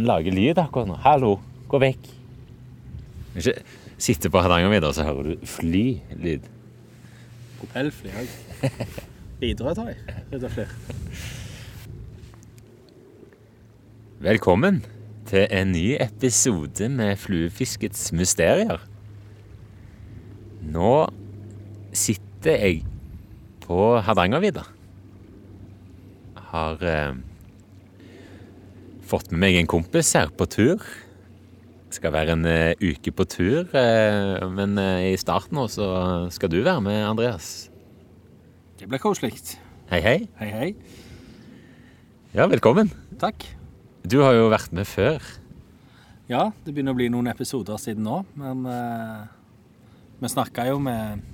den lage lyd akkurat nå? Hallo, gå vekk. Ikke sitte på Hardangervidda, så hører du flylyd. Propellfly òg. Bidrar, tar jeg. Rett og slett. Velkommen til en ny episode med Fluefiskets mysterier. Nå sitter jeg på Hardangervidda. Har eh, fått med meg en kompis her på tur. Skal være en uh, uke på tur, uh, men uh, i starten nå så skal du være med, Andreas. Det blir koselig. Hei, hei. Hei, hei. Ja, velkommen. Takk. Du har jo vært med før. Ja, det begynner å bli noen episoder siden nå, men vi snakka jo med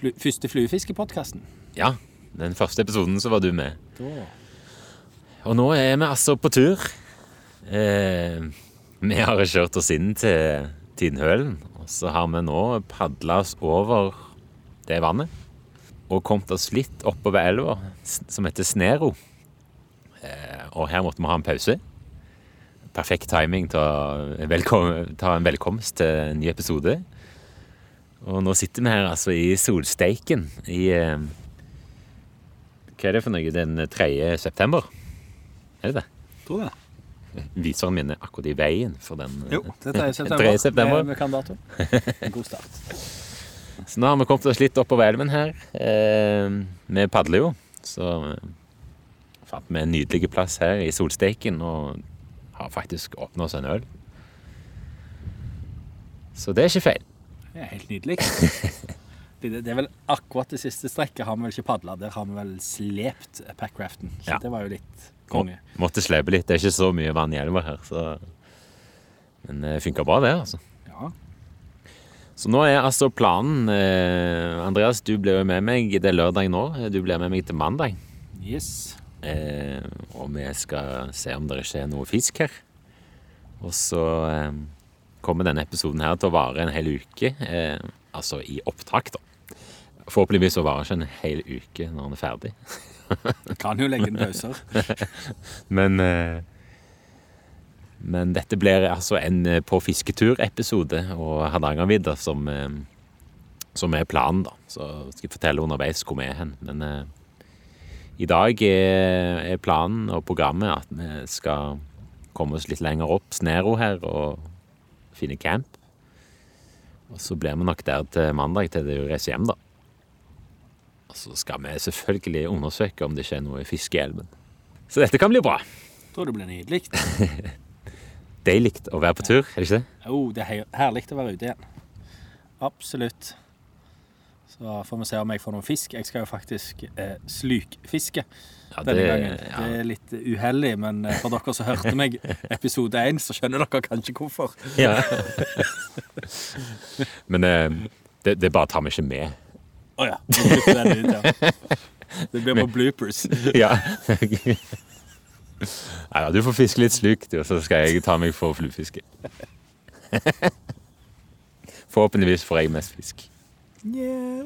fly, første fluefiskepodkasten. Ja, den første episoden så var du med. Da Og nå er vi altså på tur. Eh, vi har kjørt oss inn til Tinnhølen, og så har vi nå padla oss over det vannet. Og kommet oss litt oppover elva, som heter Snero. Eh, og her måtte vi ha en pause. Perfekt timing til å ta en velkomst til en ny episode. Og nå sitter vi her altså i solsteiken i eh, Hva er det for noe? Den 3. september? Er det det? tror det. Viseren min er akkurat i veien for den. Jo, det er 3. september. september. Vi, vi kan dato. En god start. Så nå har vi kommet oss litt oppover elven her. Eh, vi padler jo, så fant vi en nydelig plass her i solsteiken og har faktisk åpna oss en øl. Så det er ikke feil. Det er helt nydelig. Det, det er vel akkurat det siste strekket har vi vel ikke padla. Der har vi vel slept packraften. Så Ja. det var jo litt konge. Måtte slepe litt. Det er ikke så mye vann i elva her, så Men det funka bra, det, altså. Ja. Så nå er altså planen eh, Andreas, du blir jo med meg. Det er lørdag nå. Du blir med meg til mandag. Yes. Eh, og vi skal se om det ikke er noe fisk her. Og så eh, kommer denne episoden her til å vare en hel uke. Eh, altså i opptak, da. Forhåpentligvis så varer ikke en hel uke når den er ferdig. Kan jo legge inn pauser. Men eh, Men dette blir altså en eh, på fisketur-episode og Hardangervidda som, eh, som er planen, da. Så skal jeg fortelle underveis hvor vi er hen. Men i dag er planen og programmet at vi skal komme oss litt lenger opp Snero her og finne camp. Og så blir vi nok der til mandag til det reiser hjem, da. Så skal vi selvfølgelig undersøke om det ikke er noe fisk i elven. Så dette kan bli bra. Tror det blir nydelig. Deilig å være på tur, er det ikke det? Jo, det er he- herlig å være ute igjen. Absolutt. Så får vi se om jeg får noen fisk. Jeg skal jo faktisk eh, slukfiske Ja, denne gangen. ja. Det er litt uheldig, men eh, for dere som hørte meg episode én, så skjønner dere kanskje hvorfor. Ja. Men eh, det, det bare tar vi ikke med. Å ja. jeg den ut, ja. Det blir på bloopers. Ja. Nei da, du får fiske litt sluk, du, så skal jeg ta meg for fluefiske. Forhåpentligvis får jeg mest fisk. Yeah.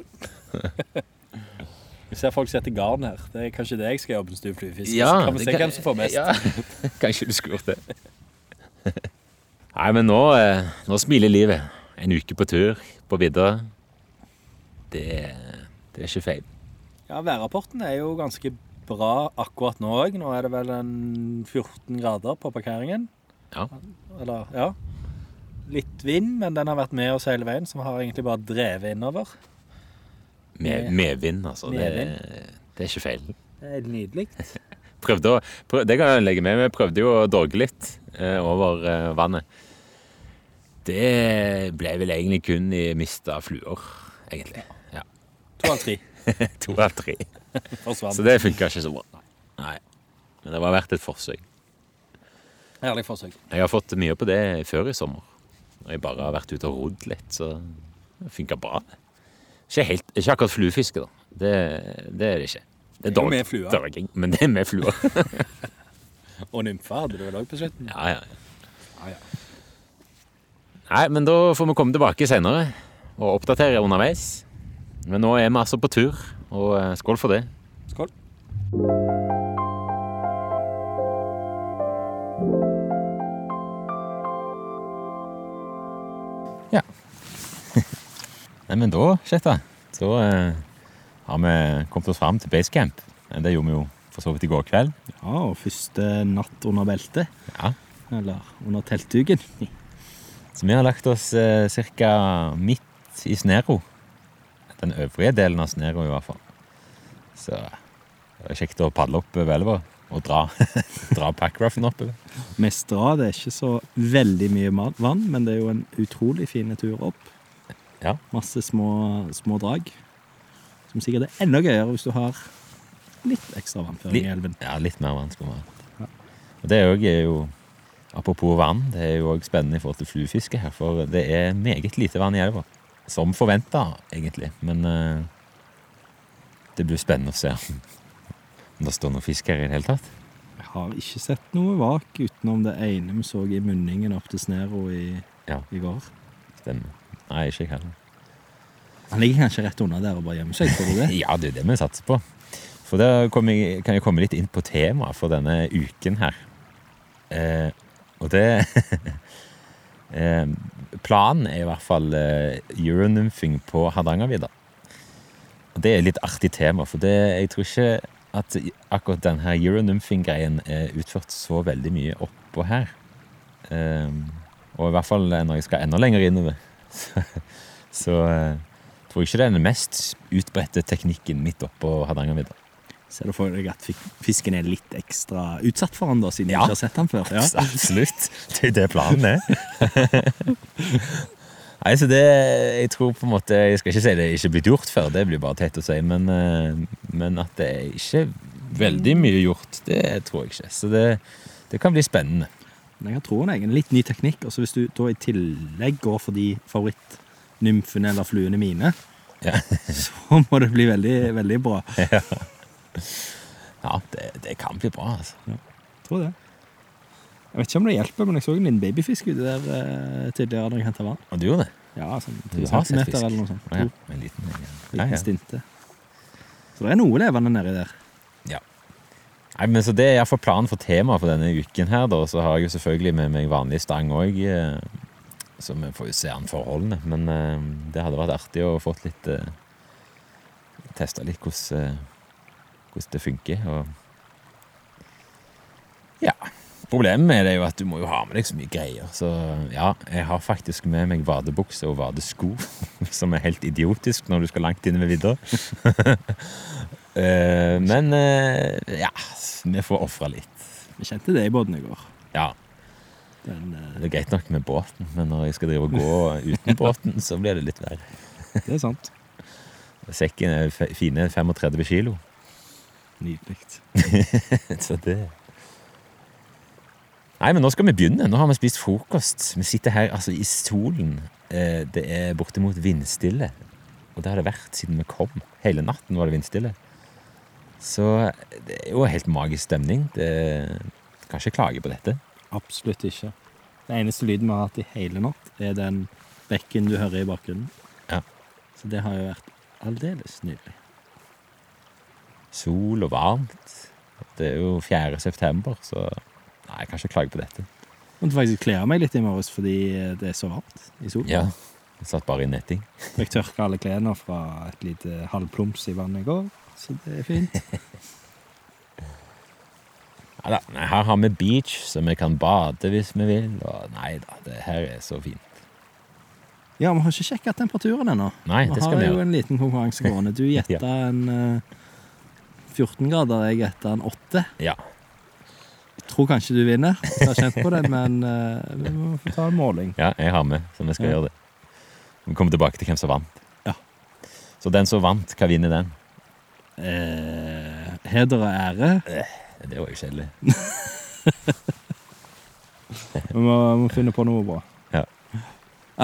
Vi ser folk setter garn her. Det er kanskje det jeg skal jobbe mens du fluefisker. Ja, så kan vi se kan- hvem som får mest. Ja. Kanskje du skulle gjort det. Nei, men nå, eh, nå smiler livet. En uke på tur på vidda. Det, det er ikke feil. Ja, Værrapporten er jo ganske bra akkurat nå òg. Nå er det vel en 14 grader på parkeringen. Ja. Eller, ja. Litt vind, men den har vært med oss hele veien, vi har egentlig bare drevet innover. Med, vind, altså. Det, vind. det er ikke feil. Det er nydelig. Prøvde å, prøv, det kan jeg legge med. Vi prøvde jo å dorge litt eh, over eh, vannet. Det ble vel egentlig kun i mista fluer, egentlig. To av tre to av tre. Så det funka ikke så bra. Nei. Men det var verdt et forsøk. Herlig forsøk. Jeg har fått mye på det før i sommer. Når jeg bare har vært ute og rodd litt, så det funka bra. Ikke, helt, ikke akkurat fluefiske, da. Det, det er det ikke. Det Det er dog- dørging, men det er med fluer. Og nymfer hadde du vel òg på slutten? Ja, ja. Ja, ja. Nei, men da får vi komme tilbake senere og oppdatere underveis. Men nå er vi altså på tur, og eh, skål for det. Skål. Ja. Nei, men da, Kjetta, så eh, har vi kommet oss fram til basecamp. Det gjorde vi jo for så vidt i går kveld. Ja, og første natt under beltet. Ja. Eller under teltduken. Så vi har lagt oss eh, ca. midt i Snero. Den øvrige delen av Snero, i hvert fall. Så det er kjekt å padle opp over elva og dra, dra packruffen opp. Mest dra, det er ikke så veldig mye vann, men det er jo en utrolig fin tur opp. Ja. Masse små, små drag. Som sikkert er enda gøyere hvis du har litt ekstra vannføring i elven. Ja, litt mer vann skal man ha. Ja. Og det jo, er jo Apropos vann, det er jo òg spennende i forhold til fluefiske her, for det er meget lite vann i elva. Som forventa, egentlig. Men eh, det blir spennende å se om det står noen fisk her i det hele tatt. Jeg har ikke sett noe vak utenom det ene vi så i munningen opp til Snero i, Ja. i går. Stemmer. Nei, ikke jeg heller. Han ligger kanskje rett under der og bare gjemmer seg, tror du det? Ja, det er det vi satser på. For da jeg, kan jeg komme litt inn på temaet for denne uken her. Eh, og det eh, Planen er i hvert fall eh, euronymphing på Hardangervidda. Og det er et litt artig tema, for det, jeg tror ikke at akkurat denne euronymfing-greien er utført så veldig mye oppå her. Um, og i hvert fall når jeg skal enda lenger innover. Så, så uh, tror jeg ikke det er den mest utbredte teknikken midt oppå Hardangervidda. Ser du for deg at fisken er litt ekstra utsatt for han da, siden Ja. du ikke har sett han før? Ja. Absolutt. Det er det planen er. Nei, så det Jeg tror på en måte Jeg skal ikke si det er ikke blitt gjort før, det blir bare teit å si, men, eh, men at det er ikke veldig mye gjort, det tror jeg ikke. Så det, det kan bli spennende. Men jeg tror det er en litt ny teknikk. Og så hvis du da i tillegg går for de favorittnymfene eller fluene mine, Ja. så må det bli veldig, veldig bra. Ja, det, det kan bli bra, altså. Jeg tror det. Jeg vet ikke om det hjelper, men jeg så en liten babyfisk ute der eh, tidligere når jeg henta vann. Og du gjorde det? Ja, sånn Du har sett centimeter fisk? eller noe sånt. Ja, en liten. Ja, liten ja. stinte. Så det er noe levende nedi der. Nei, men så Det er iallfall planen for temaet for denne uken. her da, Så har jeg jo selvfølgelig med meg vanlig stang òg. Så vi får jo se an forholdene. Men eh, det hadde vært artig å fått litt eh, Testa litt hvordan, eh, hvordan det funker. Og ja. Problemet med det er jo at du må jo ha med deg så mye greier. Så ja, jeg har faktisk med meg vadebukse og vadesko, som er helt idiotisk når du skal langt inn ved vidda. Eh, men eh, ja, vi får ofre litt. Vi kjente det i båten i går. Ja, Den, eh, det er greit nok med båten, men når jeg skal drive og gå uten båten, så blir det litt verre. det er sant. Sekken er fine 35 kilo, Nydelig. så det Nei, men nå skal vi begynne. Nå har vi spist frokost. Vi sitter her altså i solen. Eh, Det er bortimot vindstille. Og det har det vært siden vi kom. Hele natten var det vindstille. Så det er jo helt magisk stemning. Det kan ikke klage på dette. Absolutt ikke. Den eneste lyden vi har hatt i hele natt, er den bekken du hører i bakgrunnen. Ja. Så det har jo vært aldeles nydelig. Sol og varmt. Det er jo 4. september, så nei, jeg kan ikke klage på dette. Måtte faktisk kle av meg litt i morges fordi det er så varmt i solen. Ja, Jeg satt bare i netting. Jeg tørka alle klærne fra et lite halvplums i vannet i går, så det er fint. Ja, da, her har vi beach, så vi kan bade hvis vi vil. Og nei da, det her er så fint. Ja, vi har ikke sjekka temperaturen ennå. Nei, Vi det skal har vi jo en liten konkurranse gående. Du gjetta en eh, 14 grader, jeg gjetta en 8. Ja. Jeg tror kanskje du vinner. Jeg har kjent på det, men eh, vi må få ta en måling. ja, jeg har med, så vi skal Ja. gjøre det. Vi kommer tilbake til hvem som vant. Ja. Så den som vant, hva vinner den? Eh, heder og ære. Det var jo kjedelig. Vi må, må finne på noe bra. Ja,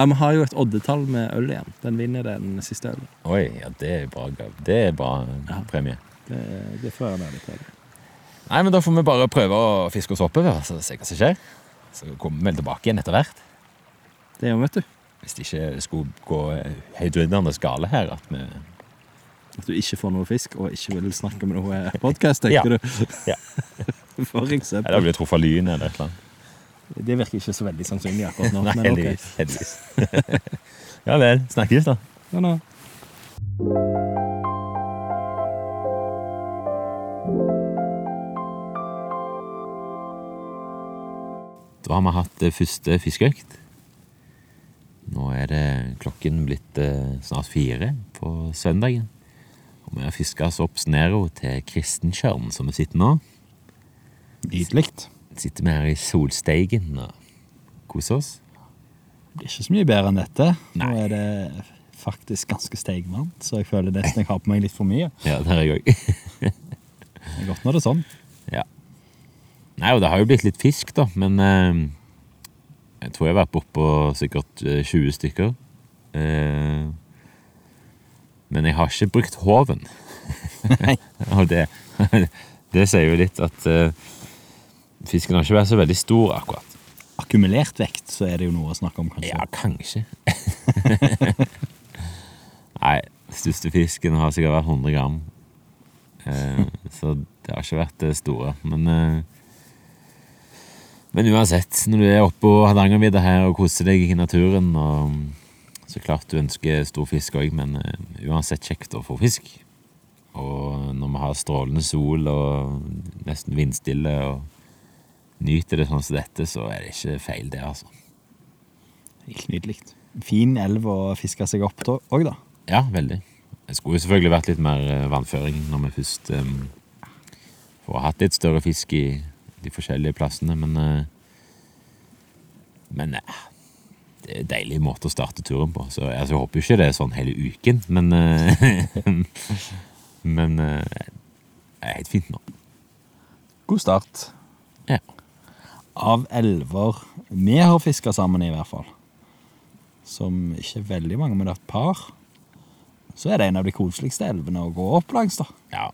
Vi har jo et oddetall med øl igjen. Den vinner den siste ølen. Oi, ja, det er bra, gav. det er bra Ja. premie. Det, det får være nærmere til. Nei, men da får vi bare prøve å fiske oss oppover, så se hva som skjer. Så kommer vi vel tilbake igjen etter hvert. Det gjør vi, vet du. Hvis det ikke skulle gå høydryddende skale her, at vi At du ikke får noe fisk og ikke vil snakke med noe podkast, Ja. tenker du? Ja. For Eller blir truffet av lyn eller et eller annet. Det virker ikke så veldig sannsynlig akkurat nå. Nei, heldigvis. Okay. heldigvis. ja vel. Snakkes, da. Ja, nå. Da har vi hatt eh, første fiskeøkt. Nå er det klokken blitt eh, snart fire på søndagen. Og vi har fiska oss opp Snero til Kristentjørn, som vi sitter nå. Nydelig. Sitter vi her i solsteigen og koser oss. Det blir ikke så mye bedre enn dette. Nei. Nå er det faktisk ganske steigvarmt, så jeg føler nesten jeg har på meg litt for mye. Ja, det er jeg òg. Det er godt når det er sånn. Nei, og det har jo blitt litt fisk, da, men eh, jeg tror jeg har vært bortpå sikkert eh, 20 stykker. Eh, men jeg har ikke brukt håven. Og det, det sier jo litt at eh, fisken har ikke vært så veldig stor, akkurat. Akkumulert vekt, så er det jo noe å snakke om, kanskje. Ja, kanskje. Nei, største fisken har sikkert vært 100 gram. Eh, så det har ikke vært det store. Men, eh, men uansett, når du er oppe på Hardangervidda her og koser deg i naturen og Så klart du ønsker stor fisk òg, men eh, uansett kjekt å få fisk. Og når vi har strålende sol og nesten vindstille og nyter det sånn som dette, så er det ikke feil, det, altså. Helt nydelig. Fin elv å fiske seg opp til òg, da. Ja, veldig. Det skulle jo selvfølgelig vært litt mer eh, vannføring når vi først um, får hatt litt større fisk i de forskjellige plassene, men eh, Men eh, det er en deilig måte å starte turen på. Så altså, jeg håper jo ikke det er sånn hele uken, men eh, Men det er helt fint nå. God start. Ja. Av elver vi har fiska sammen i, hvert fall, som ikke er veldig mange, men det er et par, så er det en av de koseligste elvene å gå opp langs. da. ja.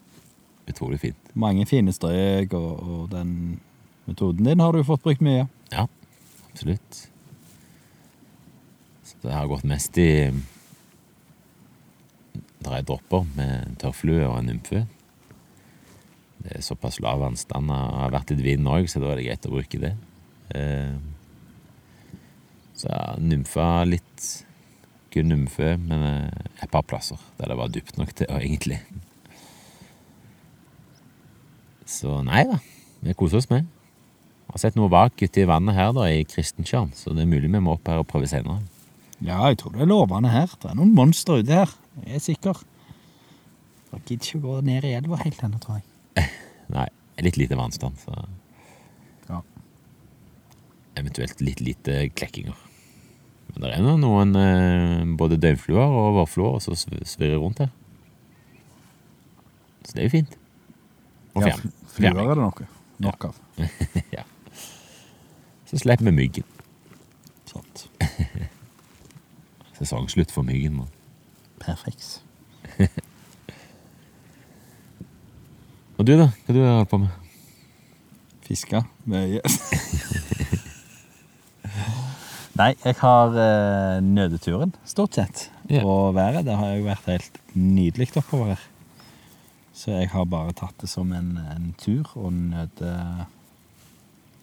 Utrolig fint. Mange fine strøk, og, og den metoden din har du fått brukt mye. Ja, absolutt. Så det har gått mest i Det er dropper med tørrflue og en nymfe. Det er såpass lav vannstand. Det har vært litt vind òg, så da er det greit å bruke det. Eh, Så ja, nymfa litt Kun nymfe, men eh, et par plasser der det var dypt nok til, egentlig. Så nei da, vi koser oss med. Jeg har sett noe vak ute i vannet her da, i Kristentjørn, så det er mulig vi må opp her og prøve senere. Ja, jeg tror det er lovende her. Det er noen monstre ute her. Jeg er sikker. Jeg gidder ikke å gå ned i elva helt ennå, tror jeg. Nei, litt lite vannstand, så Ja. eventuelt litt lite klekkinger. Men det er nå noen eh, både døgnfluer og vårfluer som sv- svirrer rundt her. Så det er jo fint. Og Ja. Fluer er det noe. Nok av. ja. Så slipper vi myggen. Sant. Sesongslutt for myggen nå. Perfekt. Og du, da? Hva du har holdt på med? Fiske. mye. Nei, jeg har eh, nødeturen, stort sett. Ja. Og været, det har jo vært helt nydelig oppover her. Så jeg har bare tatt det som en, en tur og nøter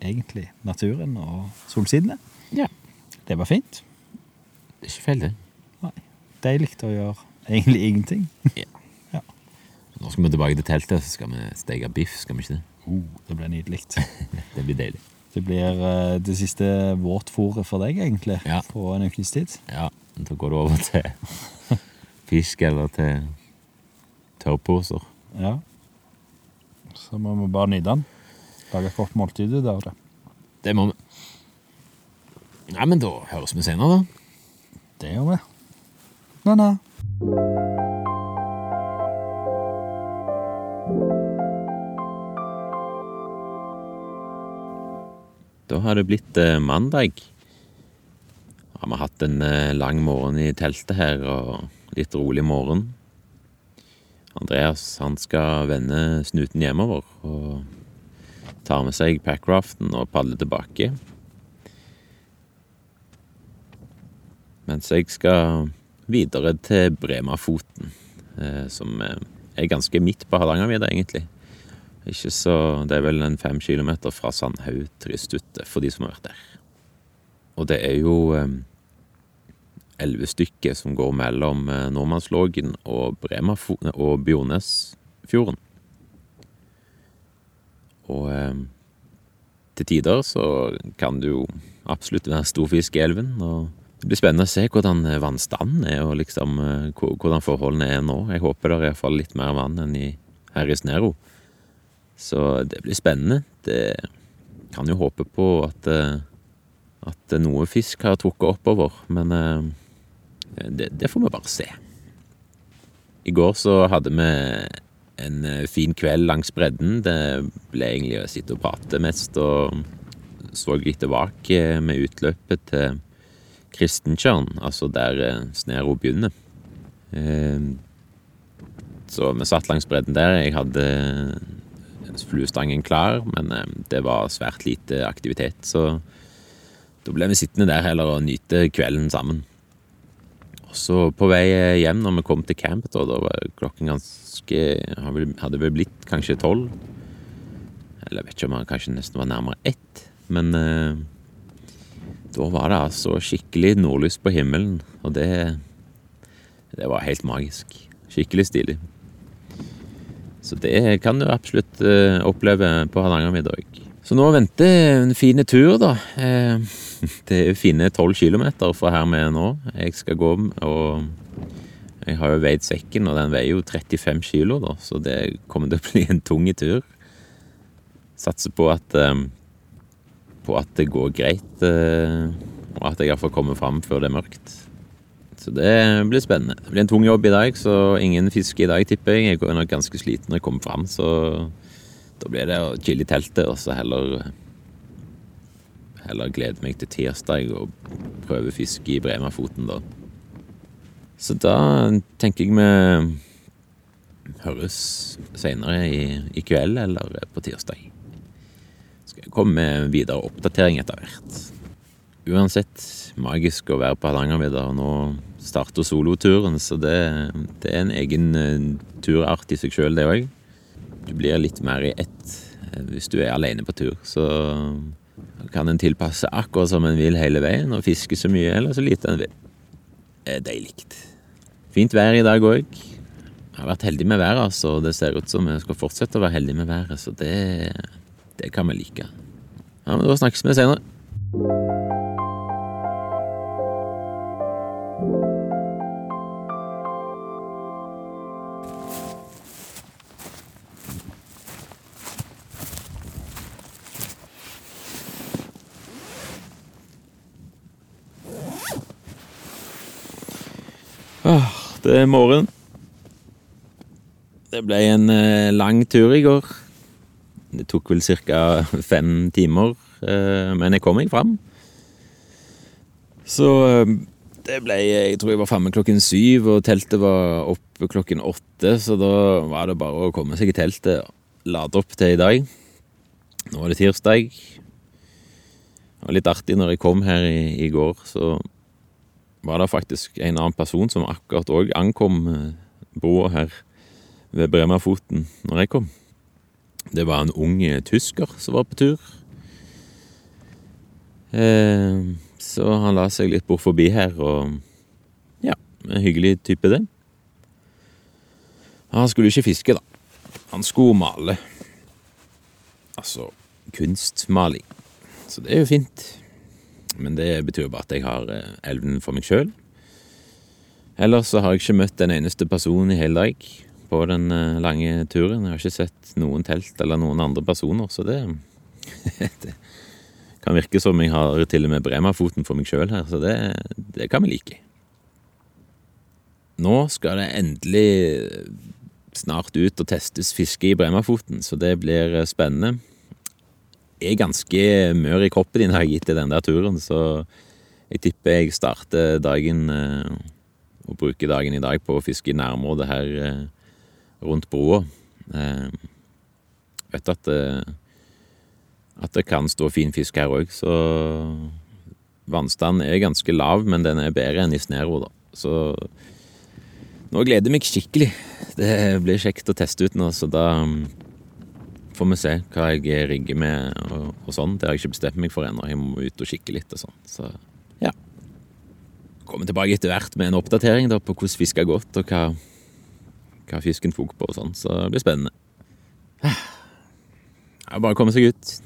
egentlig naturen og solsidene. Ja. Det var fint. Det er ikke feil, det. Nei. Deilig å gjøre egentlig ingenting. Ja. Nå skal vi tilbake til teltet, så skal vi steke biff, skal vi ikke det? Oh, det blir nydelig. Det blir deilig. Det blir uh, det siste våtfòret for deg, egentlig, Ja. på en ukes tid. Ja, da går du over til fisk eller til tørrposer. Ja. Så må vi bare nyte den. Lage et godt måltid ut av det. Det må vi. Nei, men da høres vi senere, da. Det gjør vi. Na-na. Da har det blitt eh, mandag. har vi hatt en eh, lang morgen i teltet her, og litt rolig morgen. Andreas han skal vende snuten hjemover og tar med seg packraften og padler tilbake. Mens jeg skal videre til Bremafoten, eh, som er ganske midt på Hardangervidda, egentlig. Ikke så, Det er vel en fem kilometer fra Sandhaug til Ristute, for de som har vært der. Og det er jo eh, elleve stykker som går mellom Nordmannslågen og, og Bjornesfjorden. Og til tider så kan det jo absolutt være stor fisk i elven. og det blir spennende å se hvordan eh, vannstanden er, og liksom eh, hvordan forholdene er nå. Jeg håper det er iallfall litt mer vann enn i, her i Snero. Så det blir spennende. Det kan jo håpe på at, eh, at noe fisk har trukket oppover, men det, det får vi bare se. I går så hadde vi en fin kveld langs bredden. Det ble egentlig å sitte og prate mest, og så litt tilbake med utløpet til Kristentjørn, altså der eh, Snero begynner. Så vi satt langs bredden der. Jeg hadde eh, fluestangen klar, men eh, det var svært lite aktivitet, så da ble vi sittende der heller og nyte kvelden sammen. Og så på vei hjem, når vi kom til camp, da, da var klokken ganske Hadde vel blitt kanskje tolv. Eller jeg vet ikke om han kanskje nesten var nærmere ett. Men da var det altså skikkelig nordlys på himmelen, og det Det var helt magisk. Skikkelig stilig. Så det kan du absolutt eh, oppleve på Hardangervidda òg. Så nå venter en fin tur, da. Uh, det er fine tolv kilometer fra her vi er nå. Jeg skal gå og Jeg har jo veid sekken, og den veier jo 35 kilo, da, så det kommer til å bli en tung tur. Satser på at um, på at det går greit, uh, og at jeg iallfall kommer fram før det er mørkt. Så det blir spennende. Det blir en tung jobb i dag, så ingen fiske i dag, tipper jeg. Jeg går nok ganske sliten når jeg kommer fram, så da blir det å chille i teltet, og så heller Heller glede meg til tirsdag og prøve fiske i Bremafoten, da. Så da tenker jeg vi høres seinere i, i kveld eller på tirsdag Skal jeg komme med videre oppdatering etter hvert. Uansett, magisk å være på Hardangervidda, nå starter soloturen, så det, det, er en egen uh, turart i seg sjøl, det òg. Du blir litt mer i ett uh, hvis du er alene på tur, så kan en tilpasse akkurat som en vil hele veien, og fiske så mye eller så lite en vil. Det er deilig. Fint vær i dag òg. Jeg har vært heldig med været, altså. Det ser ut som vi skal fortsette å være heldige med været, så det det kan vi like. Ja, men Da snakkes vi senere. Det er morgen. Det ble en eh, lang tur i går. Det tok vel ca. fem timer, eh, men jeg kom meg fram. Så eh, det ble Jeg tror jeg var framme klokken syv, og teltet var oppe klokken åtte, så da var det bare å komme seg i teltet og lade opp til i dag. Nå var det tirsdag. Det var litt artig når jeg kom her i, i går, så var det faktisk en annen person som akkurat òg ankom eh, broa her ved Bremafoten når jeg kom. Det var en ung tysker som var på tur. Eh, så han la seg litt bort forbi her, og ja, en hyggelig type, det. Han skulle ikke fiske, da. Han skulle male. Altså kunstmaling. Så det er jo fint. Men det betyr bare at jeg har eh, elven for meg sjøl. Ellers så har jeg ikke møtt en eneste person i hele dag på den eh, lange turen. Jeg har ikke sett noen telt eller noen andre personer, så det, det kan virke som jeg har til og med Bremafoten for meg sjøl her, så det, det kan vi like. Nå skal det endelig snart ut og testes fiske i Bremafoten, så det blir eh, spennende. Er ganske mør i kroppen din har jeg gitt til den der turen, så Jeg tipper jeg starter dagen eh, og bruker dagen i dag på å fiske i nærområdet her eh, rundt broa. Eh, vet at det, at det kan stå fin fisk her òg, så vannstanden er ganske lav, men den er bedre enn i Snero, da. Så nå gleder jeg meg skikkelig. Det blir kjekt å teste ut nå, så da får vi se hva jeg rigger med og, og sånn. Det har jeg ikke bestemt meg for ennå. Jeg må ut og kikke litt og sånn. Så ja. Kommer tilbake etter hvert med en oppdatering da, på hvordan fisk har gått, og hva, hva fisken tok på og sånn. Så det blir spennende. Det er bare å komme seg ut.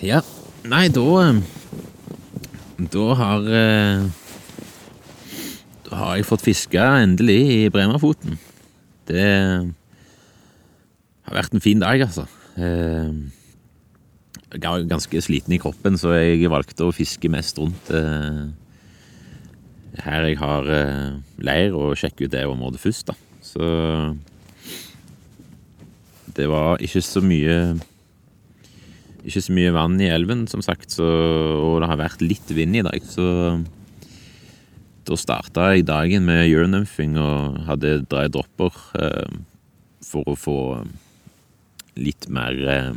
Ja, nei, da eh, Da har eh, Da har jeg fått fiska endelig i Bremerfoten. Det har vært en fin dag, altså. Eh, Jeg var ganske sliten i kroppen, så jeg valgte å fiske mest rundt her jeg har leir, og sjekke ut det området først, da. Så det var ikke så mye ikke så mye vann i elven, som sagt, så, og det har vært litt vind i dag, så da starta jeg dagen med euronymphing og hadde dry dropper eh, for å få litt mer eh,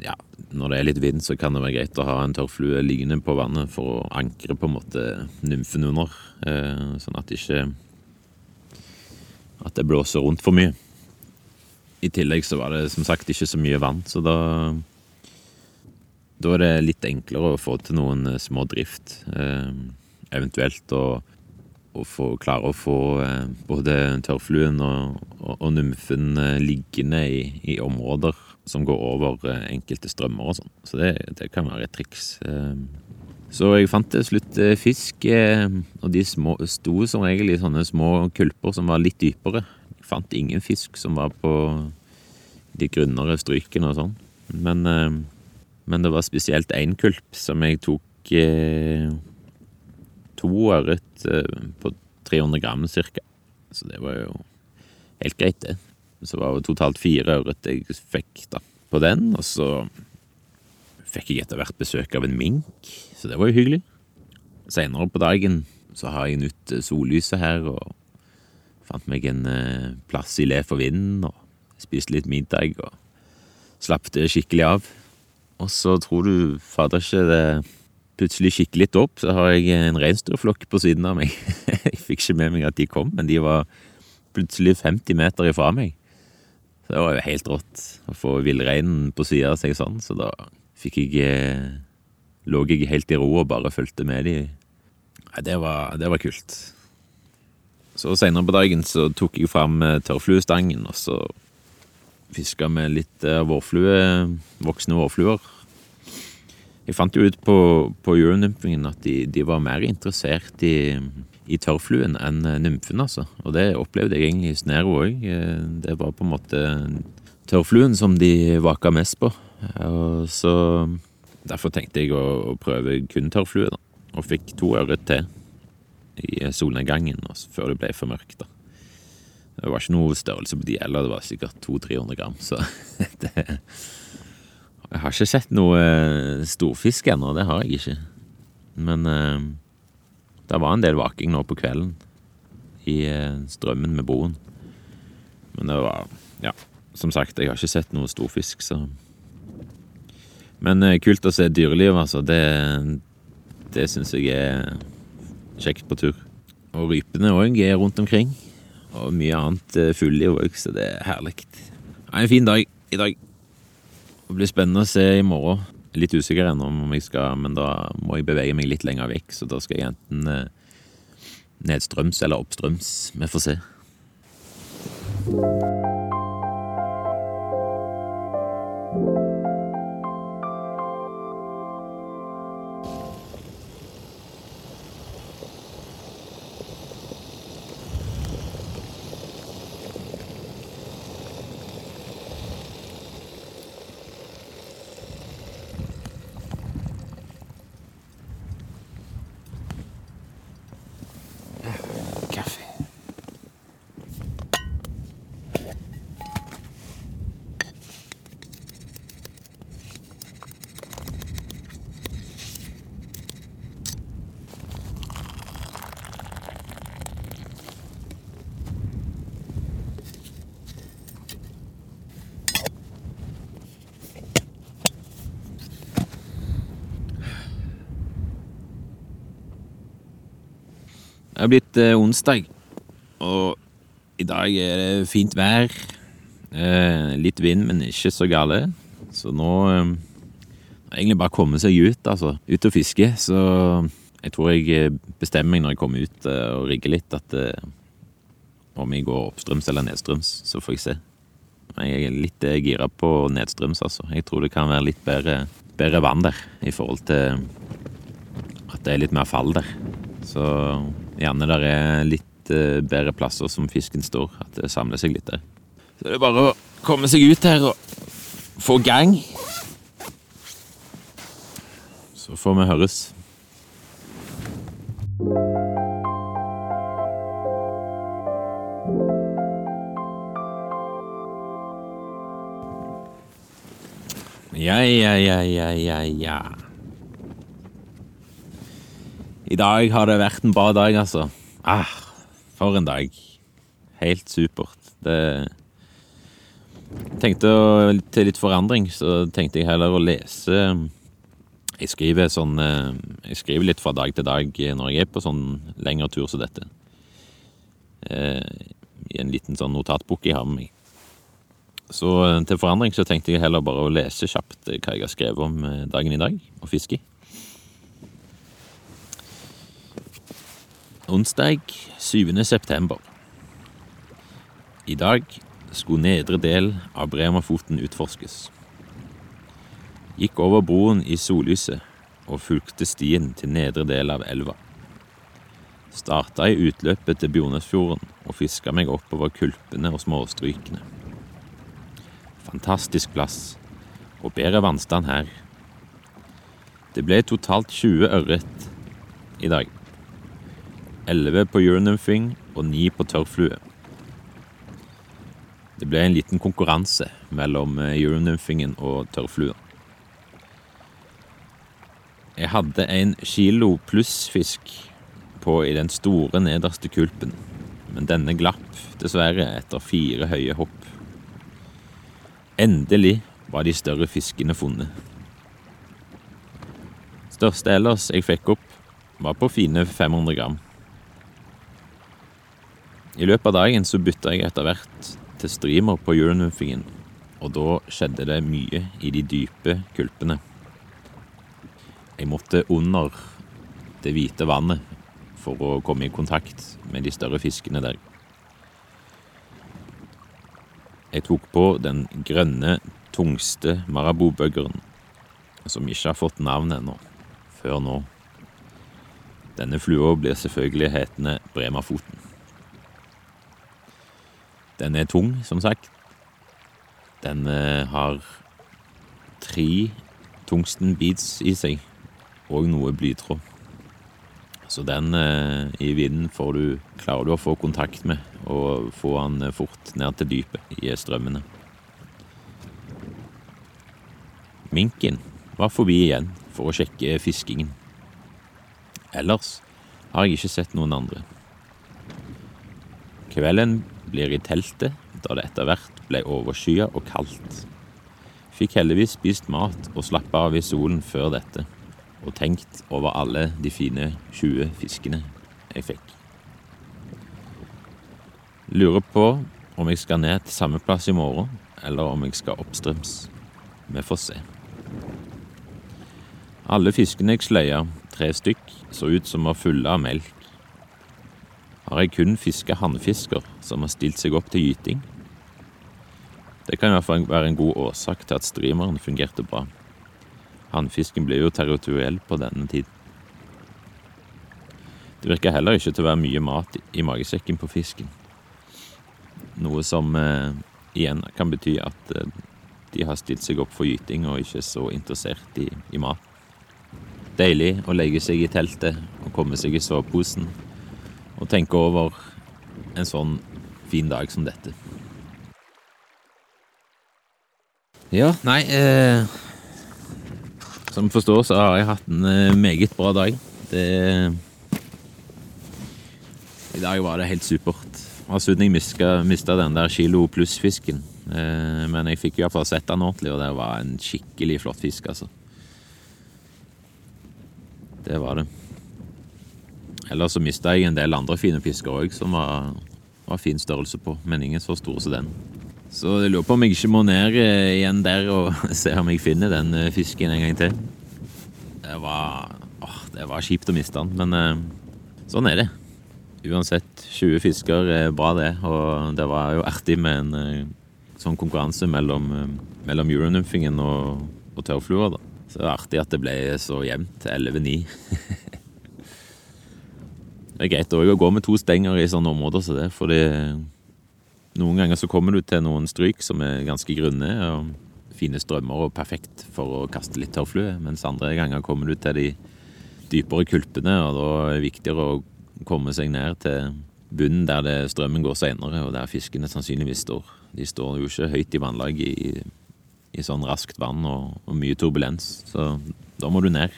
Ja, når det er litt vind, så kan det være greit å ha en tørrflue liggende på vannet for å ankre på en måte nymfen under, eh, sånn at det ikke At det blåser rundt for mye. I tillegg så var det som sagt ikke så mye vann, så da Da er det litt enklere å få til noen eh, små drift. Eh, eventuelt å, å få, klare å få eh, både tørrfluen og, og, og nymfen eh, liggende i, i, områder som går over eh, enkelte strømmer og sånn. Så det, det, kan være et triks. Eh. så jeg fant til slutt fisk, og de små, sto som regel i sånne små kulper som var litt dypere fant ingen fisk som var på de grunnere strykene og sånn. Men, eh, men, det var spesielt én kulp som jeg tok eh, to ørret eh, på 300 gram cirka. Så det var jo helt greit, det. Så det var jo totalt fire ørret jeg fikk da på den. Og så fikk jeg etter hvert besøk av en mink, så det var jo hyggelig. Seinere på dagen så har jeg nytt sollyset her og Fant meg en eh, plass i le for vinden og spiste litt middag og slapp det skikkelig av. Og så tror du fader ikke det plutselig kikker litt opp, så har jeg en reinsdyrflokk på siden av meg. jeg fikk ikke med meg at de kom, men de var plutselig 50 meter ifra meg. Så det var jo helt rått å få villreinen på sida av seg sånn, så da fikk jeg eh, Lå jeg helt i ro og bare fulgte med de. Nei, det var, det var kult. Så seinere på dagen så tok jeg fram eh, tørrfluestangen, og så fiska med litt eh, vårflue, voksne vårfluer. Jeg fant jo ut på, på euronymfingen at de, de, var mer interessert i, i tørrfluen enn eh, nymfen, altså. Og det opplevde jeg egentlig i Snero òg. Det var på en måte tørrfluen som de vaka mest på. Og så Derfor tenkte jeg å, å prøve kun tørrflue, da. Og fikk to ørret til i solnedgangen før det ble for mørkt. da. Det var ikke noe størrelse på de heller, det var sikkert 200-300 gram. Så det Jeg har ikke sett noe eh, storfisk ennå, det har jeg ikke. Men eh, det var en del vaking nå på kvelden i eh, strømmen med broen. Men det var Ja, som sagt, jeg har ikke sett noe storfisk, så Men eh, kult å se dyreliv, altså. Det, det syns jeg er kjekt på tur. Og rypene òg er rundt omkring. Og mye annet eh, fugleliv òg, så det er herlig. Er en fin dag i dag. Det blir spennende å se i morgen. Litt usikker ennå om jeg skal, men da må jeg bevege meg litt lenger vekk. Så da skal jeg enten eh, nedstrøms eller oppstrøms. Vi får se. Det er blitt eh, onsdag, og i dag er det fint vær. Eh, litt vind, men ikke så gale. Så nå eh, er egentlig bare komme seg ut, altså. Ut og fiske. Så jeg tror jeg eh, bestemmer meg når jeg kommer ut eh, og rigger litt, at eh, om jeg går oppstrøms eller nedstrøms, så får jeg se. Men Jeg er litt eh, gira på nedstrøms, altså. Jeg tror det kan være litt bedre, bedre vann der i forhold til at det er litt mer fall der. Så gjerne der er litt eh, bedre plasser som fisken står, at det samler seg litt der. Så det er bare å komme seg ut her og få gang. Så får vi høres. Ja, ja, ja, ja, ja, ja. I dag har det vært en bra dag, altså. Ah, for en dag. Helt supert. Det Tenkte å, til litt forandring, så tenkte jeg heller å lese Jeg skriver sånn eh, Jeg skriver litt fra dag til dag når jeg er på sånn lengre tur som dette. Eh, I en liten sånn notatbok jeg har med meg. Så eh, til forandring så tenkte jeg heller bare å lese kjapt hva jeg har skrevet om dagen i dag, og fiske. Onsdag 7. september. I dag skulle nedre del av Bremerfoten utforskes. Gikk over broen i sollyset og fulgte stien til nedre del av elva. Starta i utløpet til Bjornesfjorden og fiska meg oppover kulpene og småstrykene. Fantastisk plass, og bedre vannstand her. Det ble totalt 20 ørret i dag. 11 på euronymphing og 9 på tørrflue. Det ble en liten konkurranse mellom eh, euronymphingen og tørrflua. Jeg hadde en kilo pluss-fisk på i den store nederste kulpen, men denne glapp dessverre etter fire høye hopp. Endelig var de større fiskene funnet. Største ellers jeg fikk opp, var på fine 500 gram. I løpet av dagen så bytta jeg etter hvert til streamer på euronymphingen, og da skjedde det mye i de dype kulpene. Jeg måtte under det hvite vannet for å komme i kontakt med de større fiskene der. Jeg tok på den grønne, tungste marabou-buggeren, som ikke har fått navn ennå, før nå. Denne flua blir selvfølgelig hetende Bremerfoten. Den er tung, som sagt. Den eh, har tre tungsten-beats i seg, og noe blytråd. Så den eh, i vinden du, klarer du å få kontakt med, og få den eh, fort ned til dypet i strømmene. Minken var forbi igjen for å sjekke fiskingen. Ellers har jeg ikke sett noen andre. Kvelden blir i teltet, da det etter hvert ble overskya og kaldt. Fikk heldigvis spist mat og slappa av i solen før dette, og tenkt over alle de fine 20 fiskene jeg fikk. Lurer på om jeg skal ned til samme plass i morgen, eller om jeg skal oppstrøms. Vi får se. Alle fiskene jeg sløya, tre stykk, så ut som var fulle av melk har jeg kun fiska hannfisker som har stilt seg opp til gyting. Det kan i hvert fall være en god årsak til at streameren fungerte bra. Hannfisken blir jo territoriell på denne tid. Det virker heller ikke til å være mye mat i magesekken på fisken. Noe som eh, igjen kan bety at eh, de har stilt seg opp for gyting og ikke så interessert i, i mat. Deilig å legge seg i teltet og komme seg i soveposen og tenke over en sånn fin dag som dette. Ja, nei eh, Som forstår, så har jeg hatt en eh, meget bra dag. Det I dag var det helt supert. Synd jeg mista den der kilo pluss-fisken. Eh, men jeg fikk i hvert fall sett den ordentlig, og det var en skikkelig flott fisk, altså. Det var det. Ellers så mista jeg en del andre fine fisker òg, som var, var fin størrelse på, men ingen så store som den. Så jeg lurer på om jeg ikke må ned eh, igjen der og se om jeg finner den eh, fisken en gang til. Det var, åh, det var kjipt å miste den, men eh, sånn er det. Uansett, 20 fisker er bra, det. Og det var jo artig med en sånn konkurranse mellom, mellom euronymfingen og, og tørrflua. Så det var artig at det ble så jevnt. 11-9. det er greit å gå med to stenger i sånne områder som det, fordi noen ganger så kommer du til noen stryk som er ganske grunne. og Fine strømmer og perfekt for å kaste litt tørrflue. Mens andre ganger kommer du til de dypere kulpene, og da er det viktigere å komme seg ned til bunnen der det, strømmen går senere, og der fiskene sannsynligvis står. De står jo ikke høyt i vannlaget i, i sånn raskt vann og, og mye turbulens, så da må du ned.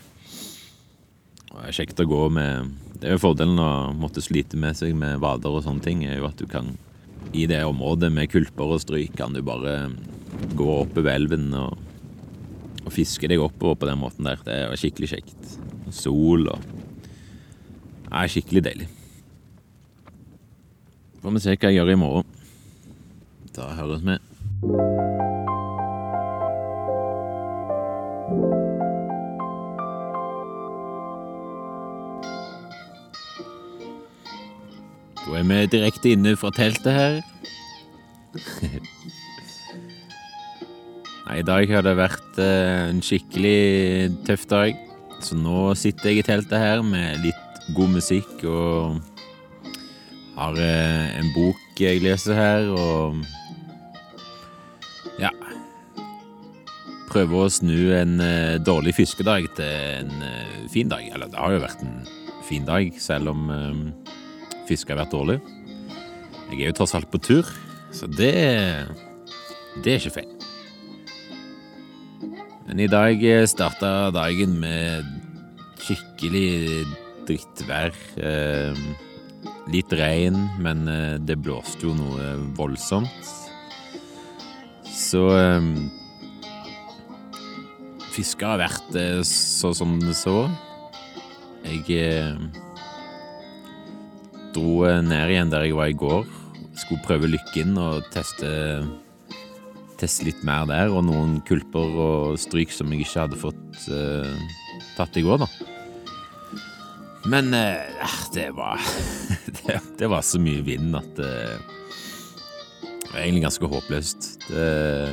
Og det er kjekt å gå med fordelen å måtte slite med seg med vader og sånne ting, er jo at du kan i det området med kulper og stryk kan du bare gå oppover elven og, og fiske deg oppover på den måten der. Det er skikkelig kjekt. Sol og Det er skikkelig deilig. Får vi se hva jeg gjør i morgen. Da høres vi. Vi direkte inne fra teltet her. Nei, I dag har det vært eh, en skikkelig tøff dag. Så nå sitter jeg i teltet her med litt god musikk og har eh, en bok jeg leser her, og ja Prøver å snu en eh, dårlig fiskedag til en fin dag. Eller det har jo vært en fin dag, selv om eh, fiske har vært dårlig. Jeg er jo tross alt på tur, så det Det er ikke feil. Men i dag starta dagen med skikkelig drittvær. Eh, litt regn, men eh, det blåste jo noe voldsomt. Så eh, Fiske har vært eh, så som det så. Jeg eh, dro ned igjen der jeg var i går. Skulle prøve lykken og teste, teste litt mer der. Og noen kulper og stryk som jeg ikke hadde fått eh, tatt i går, da. Men eh, det var det, det var så mye vind at eh, det var egentlig ganske håpløst. Det,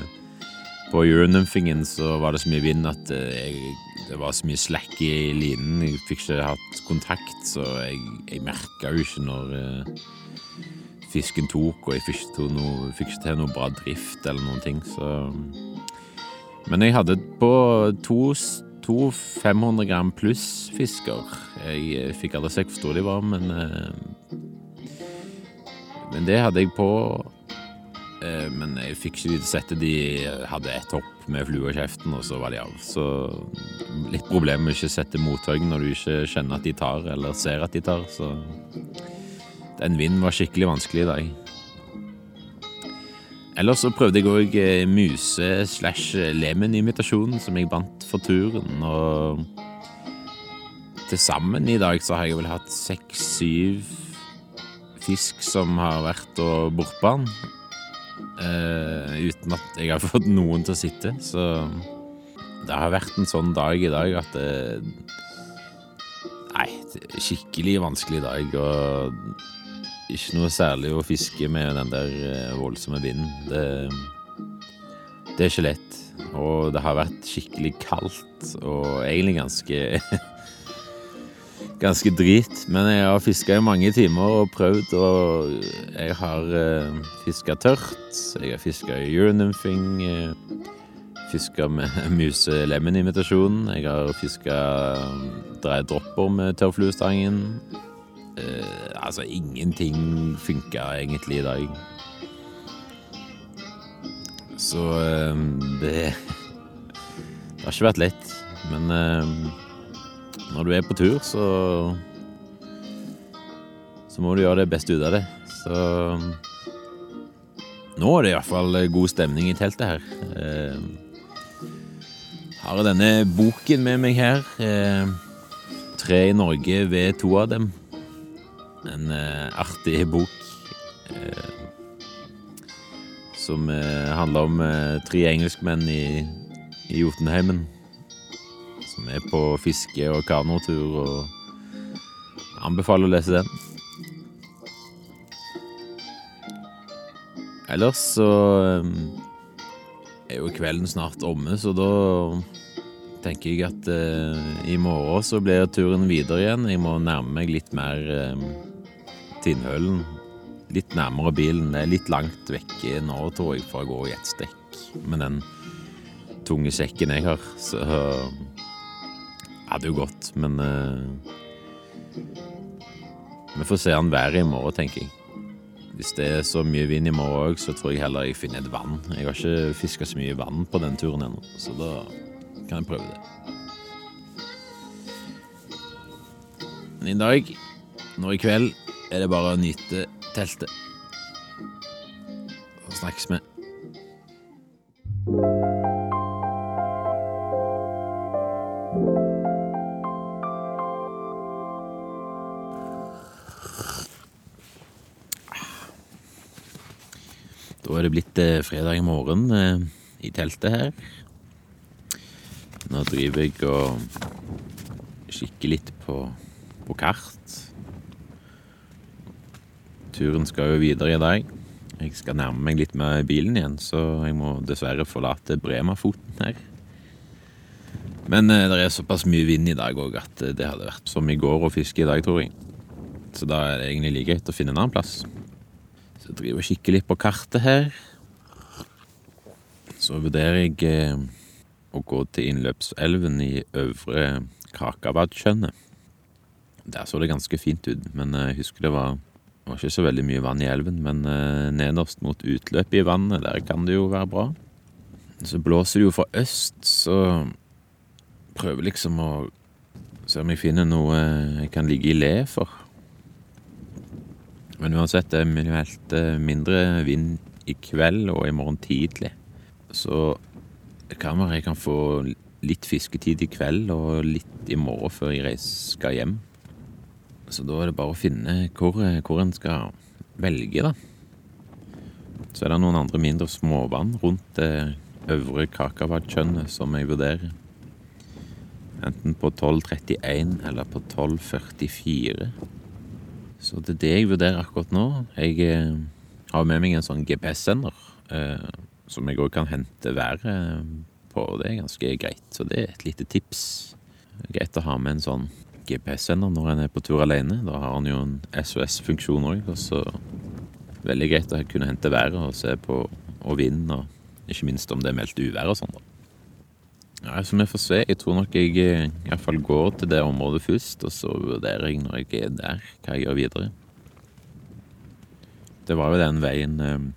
på Euronymphingen så var det så mye vind at eh, jeg, det var så mye slack i linen. Jeg fikk ikke hatt kontakt, så jeg, jeg merka jo ikke når uh, fisken tok, og jeg fikk ikke, noe, fikk ikke til noe bra drift eller noen ting, så Men jeg hadde på to, to 500 gram pluss-fisker. Jeg eh, fikk aldri se hvor store de var, men uh, Men det hadde jeg på. Uh, Men jeg fikk ikke sett at de hadde ett hopp med flua i kjeften, og så var de av. Så litt problem med å ikke sette mothøy når du ikke kjenner at de tar, eller ser at de tar. Så den vinden var skikkelig vanskelig i dag. Ellers så prøvde jeg òg muse- slash lemen-imitasjonen som jeg bandt for turen, og til sammen i dag så har jeg vel hatt seks-syv fisk som har vært og den. Eh, uten at jeg har fått noen til å sitte, så det har vært en sånn dag i dag at det Nei, det er skikkelig vanskelig dag, og ikke noe særlig å fiske med den der eh, voldsomme vinden. Det, det er ikke lett. Og det har vært skikkelig kaldt og egentlig ganske Ganske drit. Men jeg har fiska i mange timer og prøvd, og jeg har eh, fiska tørt. Jeg har fiska euronymphing. Uh, fiska med muse-lemen-imitasjon. Jeg har fiska dreie dropper med tørrfluestangen. Eh, altså, ingenting funka egentlig i dag. Så eh, det Det har ikke vært lett. Men eh, når du er på tur, så Så må du gjøre det beste ut av det. Så nå er det iallfall god stemning i teltet her. Eh, har denne boken med meg her. Eh, Tre i Norge ved to av dem. En eh, artig bok som handler om tre engelskmenn i, i Jotunheimen. Er på fiske- og kanotur, og anbefaler å lese den. Ellers så eh, er jo kvelden snart omme, så da tenker jeg at eh, i morgen så blir turen videre igjen. Jeg må nærme meg litt mer eh, Tinnhølen. Litt nærmere bilen. Det er litt langt vekke nå, tror jeg, for å gå i ett stekk med den tunge sekken jeg har. Så hadde jo gått, men eh, Vi får se an været i morgen, tenker jeg. Hvis det er så mye vind i morgen òg, så tror jeg heller jeg finner et vann. Jeg har ikke fiska så mye vann på den turen ennå, så da kan jeg prøve det. Men i dag, nå i kveld, er det bare å nyte teltet. Og snakkes vi. Da er det blitt eh, fredag morgen eh, i teltet her. Nå driver jeg og kikker litt på, på kart. Turen skal jo videre i dag. Jeg skal nærme meg litt med bilen igjen, så jeg må dessverre forlate Bremafoten her. Men eh, det er såpass mye vind i dag òg at eh, det hadde vært som i går å fiske i dag, tror jeg. Så da er det egentlig like greit å finne en annen plass. Jeg driver og kikker litt på kartet her. Så vurderer jeg eh, å gå til innløpselven i Øvre Krakabadskjønnet. Der så det ganske fint ut, men eh, jeg husker det var, var ikke så veldig mye vann i elven. Men eh, nederst mot utløpet i vannet, der kan det jo være bra. Så blåser det jo fra øst, så prøver liksom å se om jeg finner noe jeg kan ligge i le for. Men uansett, det er meldt eh, mindre vind i kveld og i morgen tidlig. Så det kan være få litt fisketid i kveld og litt i morgen før jeg skal hjem. Så da er det bare å finne hvor, hvor en skal velge, da. Så er det noen andre mindre småvann rundt det øvre Kakavadskjønnet som jeg vurderer. Enten på 12.31 eller på 12.44. Så det er det jeg vurderer akkurat nå. Jeg eh, har med meg en sånn GPS-sender eh, som jeg òg kan hente været på. Det er ganske greit, så det er et lite tips. Det er greit å ha med en sånn GPS-sender når en er på tur alene. Da har en jo en SOS-funksjon òg, og så veldig greit å kunne hente været og se på og vind, og ikke minst om det er meldt uvær og sånn, da. Ja, altså, vi får se. Jeg tror nok jeg eh, i hvert fall går til det området først, og så vurderer jeg når jeg er der, hva jeg gjør videre. Det var jo den veien eh,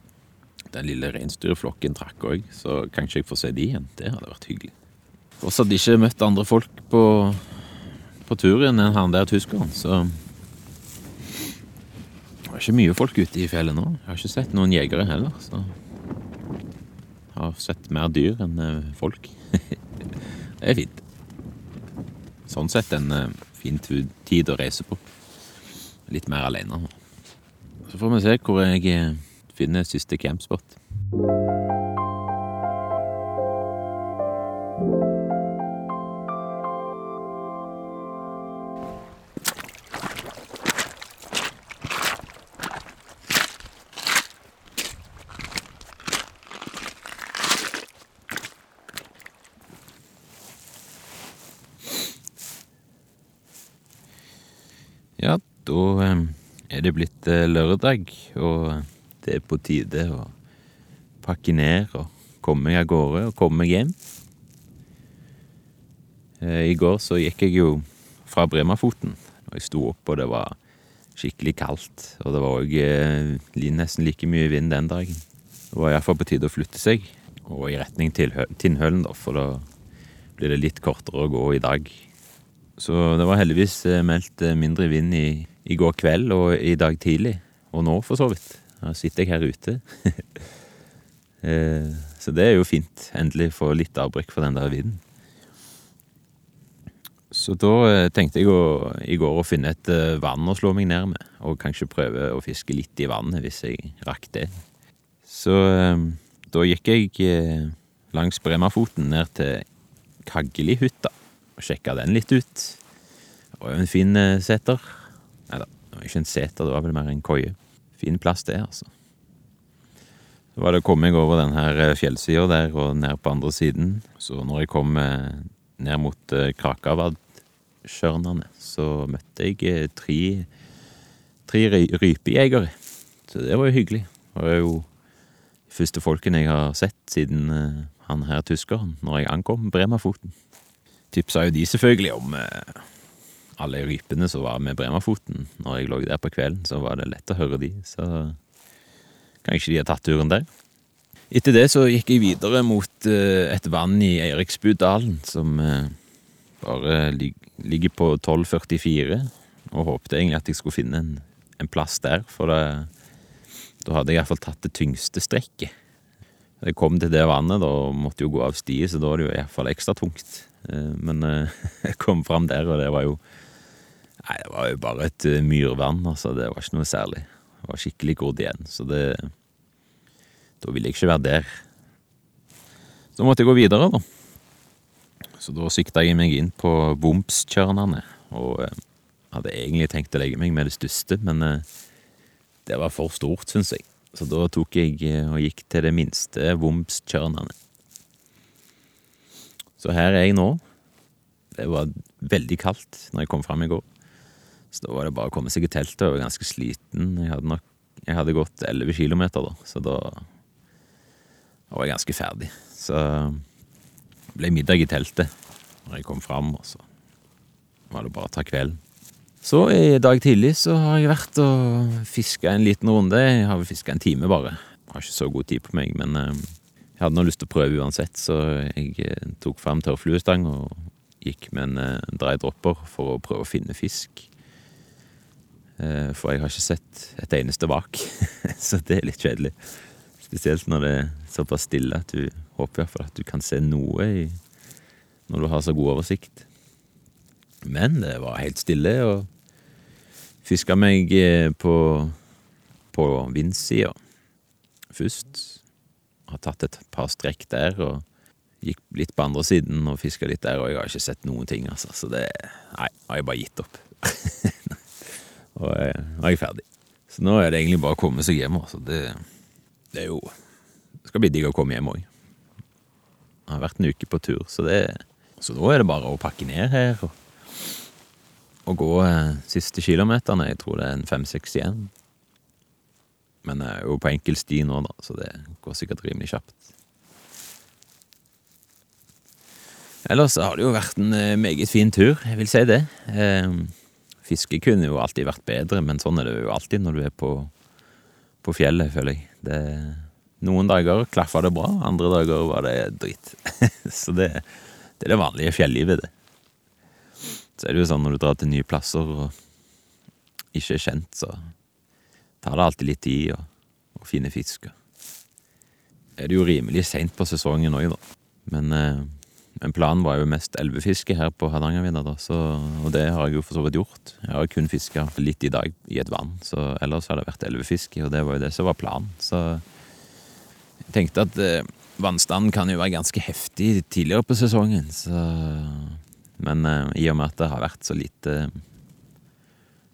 den lille reinsdyrflokken trakk òg, så kanskje jeg får se de igjen. Det hadde vært hyggelig. Fortsatt ikke møtt andre folk på, på turen enn han der tyskeren, så Det var ikke mye folk ute i fjellet nå. Jeg har ikke sett noen jegere heller, så Jeg har sett mer dyr enn eh, folk. Det er fint. Sånn sett en uh, fin tid å reise på. Litt mer alene. Så får vi se hvor jeg uh, finner siste campspot. Eh, lørdag, og det er på tide å pakke ned og komme meg av gårde og komme meg hjem. Eh, I går så gikk jeg jo fra Bremafoten, og jeg sto opp, og det var skikkelig kaldt. Og det var òg nesten like mye vind den dagen. Det var iallfall på tide å flytte seg, og i retning til Tinnhølen, da, for da blir det litt kortere å gå i dag. Så det var heldigvis eh, meldt eh, mindre vind i, i går kveld og i dag tidlig. Og nå, for så vidt. da sitter jeg her ute. Eh, så det er jo fint. Endelig få litt avbrekk for den der vinden. Så da eh, tenkte jeg å, i går å finne et eh, vann å slå meg ned med, og kanskje prøve å fiske litt i vannet hvis jeg rakk det. Så da gikk jeg langs Bremafoten ned til Kaggelihytta og sjekka den litt ut. Det var jo en fin seter. Nei da, det var ikke en seter, det var vel mer en koie. Fin plass det, altså. Så var det å komme meg over den her eh, fjellsida der og ned på andre siden. Så når jeg kom eh, ned mot eh, Krakavadtjørnene, så møtte jeg tre, tre rypejegere. Så det var jo hyggelig. Det var jo de første folkene jeg har sett siden han her tyskeren, når jeg ankom Bremafoten. Tipsa jo de selvfølgelig om alle rypene som var med Bremafoten. Når jeg lå der på kvelden, så var det lett å høre de, så kanskje de har tatt turen der. Etter det så gikk jeg videre mot eh, et vann i Eiriksbudalen, som eh, bare ligger på 12,44, og håpte egentlig at jeg skulle finne en, plass der, for det, da hadde jeg iallfall tatt det tyngste strekket. Jeg kom til det vannet, da måtte jeg jo gå av stiet, så da var det jo iallfall ekstra tungt. Eh, Men jeg kom fram der, og det var jo Nei, det var jo bare et eh, myrvann, altså. Det var ikke noe særlig. Det var skikkelig grodd igjen, så det Da ville jeg ikke være der. Så måtte jeg gå videre, da. Så da sikta jeg meg inn på Bompstjørnene, og eh, hadde egentlig tenkt å legge meg med det største, men eh, det var for stort, syns jeg. Så da tok jeg eh, og gikk til det minste Bompstjørnene. Så her er jeg nå. Det var veldig kaldt når jeg kom fram i går. Så da var det bare å komme seg i teltet. Jeg var ganske sliten. Jeg hadde, nok, jeg hadde gått 11 kilometer da, så da, var jeg ganske ferdig. Så det ble middag i teltet når jeg kom fram, og så var det bare å ta kvelden. Så i dag tidlig så har jeg vært og fiska en liten runde. Jeg har vel fiska en time, bare. Jeg har ikke så god tid på meg, men eh, jeg hadde nå lyst til å prøve uansett, så jeg eh, tok fram tørrfluestang og gikk med en dry dropper for å prøve å finne fisk. Eh, For jeg har ikke sett et eneste vak, så det er litt kjedelig. Spesielt når det er såpass stille at du håper i hvert fall at du kan se noe i, når du har så god oversikt. Men det var helt stille, og fiska meg eh, på, på vindsida først. Har tatt et par strekk der, og gikk litt på andre siden og fiska litt der, og jeg har ikke sett noen ting, altså. Så det Nei, har jeg bare gitt opp. og jeg, nå er jeg ferdig. Så nå er det egentlig bare å komme seg hjem, altså. Det, det er jo Det skal bli digg å komme hjem òg. Jeg har vært en uke på tur, så det Så nå er det bare å pakke ned her og, og gå eh, siste kilometerne. Jeg tror det er en fem-seks igjen. Men jeg er jo på enkel sti nå, da, så det går sikkert rimelig kjapt. Ellers har det jo vært en eh, meget fin tur, jeg vil si det. Eh, fiske kunne jo alltid vært bedre, men sånn er det jo alltid når du er på, på fjellet, føler jeg. Det, noen dager klaffa det bra, andre dager var det dritt. så det, det er det vanlige fjellivet, det. Så er det jo sånn når du drar til nye plasser og ikke er kjent, så tar det alltid litt tid å, å finne fisk. Er det jo rimelig seint på sesongen òg, da. Men, eh, men planen var jo mest elvefiske her på Hardangervidda, og det har jeg jo for så vidt gjort. Jeg har kun fiska litt i dag i et vann, så ellers har det vært elvefiske, og det var jo det som var planen. Så jeg tenkte at eh, vannstanden kan jo være ganske heftig tidligere på sesongen, så Men eh, i og med at det har vært så lite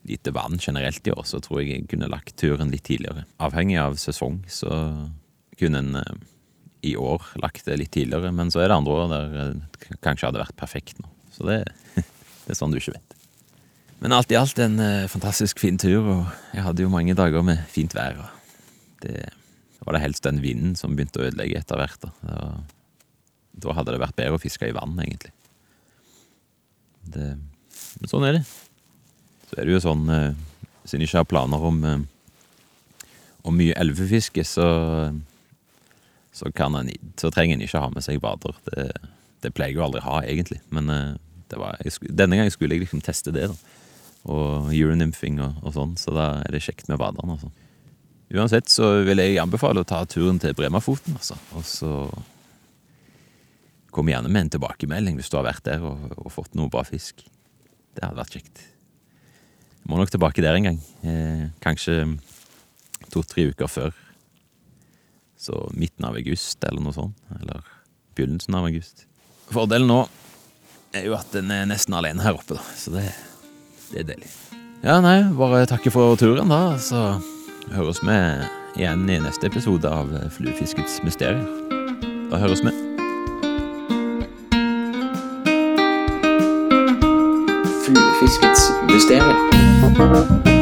lite vann generelt i år, så tror jeg jeg kunne lagt turen litt tidligere. Avhengig av sesong, så kunne en eh, i år lagt det litt tidligere, men så er det andre år der det kanskje hadde vært perfekt nå. Så det, det er sånn du ikke vet. Men alt i alt en eh, fantastisk fin tur, og jeg hadde jo mange dager med fint vær. og Det var det helst den vinden som begynte å ødelegge etter hvert. Da. Da hadde det vært bedre å fiske i vann, egentlig. Det, men sånn er det. Så er det jo sånn, siden jeg ikke har planer om, eh, om mye elvefiske, så, så, en, så trenger en ikke ha med seg bader. Det, det pleier jeg jo aldri å ha, egentlig. Men eh, var, jeg, denne gangen skulle jeg liksom teste det, da. Og euronymphing og, og sånn, så da er det kjekt med baderne. altså. Uansett så vil jeg anbefale å ta turen til Bremafoten, altså. Og så kom gjerne med en tilbakemelding hvis du har vært der og, og fått noe bra fisk. Det hadde vært kjekt. Jeg må nok tilbake der en gang. Eh, kanskje to-tre uker før. Så midten av august eller noe sånt. Eller begynnelsen av august. Fordelen nå er jo at en er nesten alene her oppe, da. Så det, det er deilig. Ja, nei, bare takke for turen, da. Så høres vi igjen i neste episode av Fluefiskets mysterier. Da høres vi. Fluefiskets mysterier.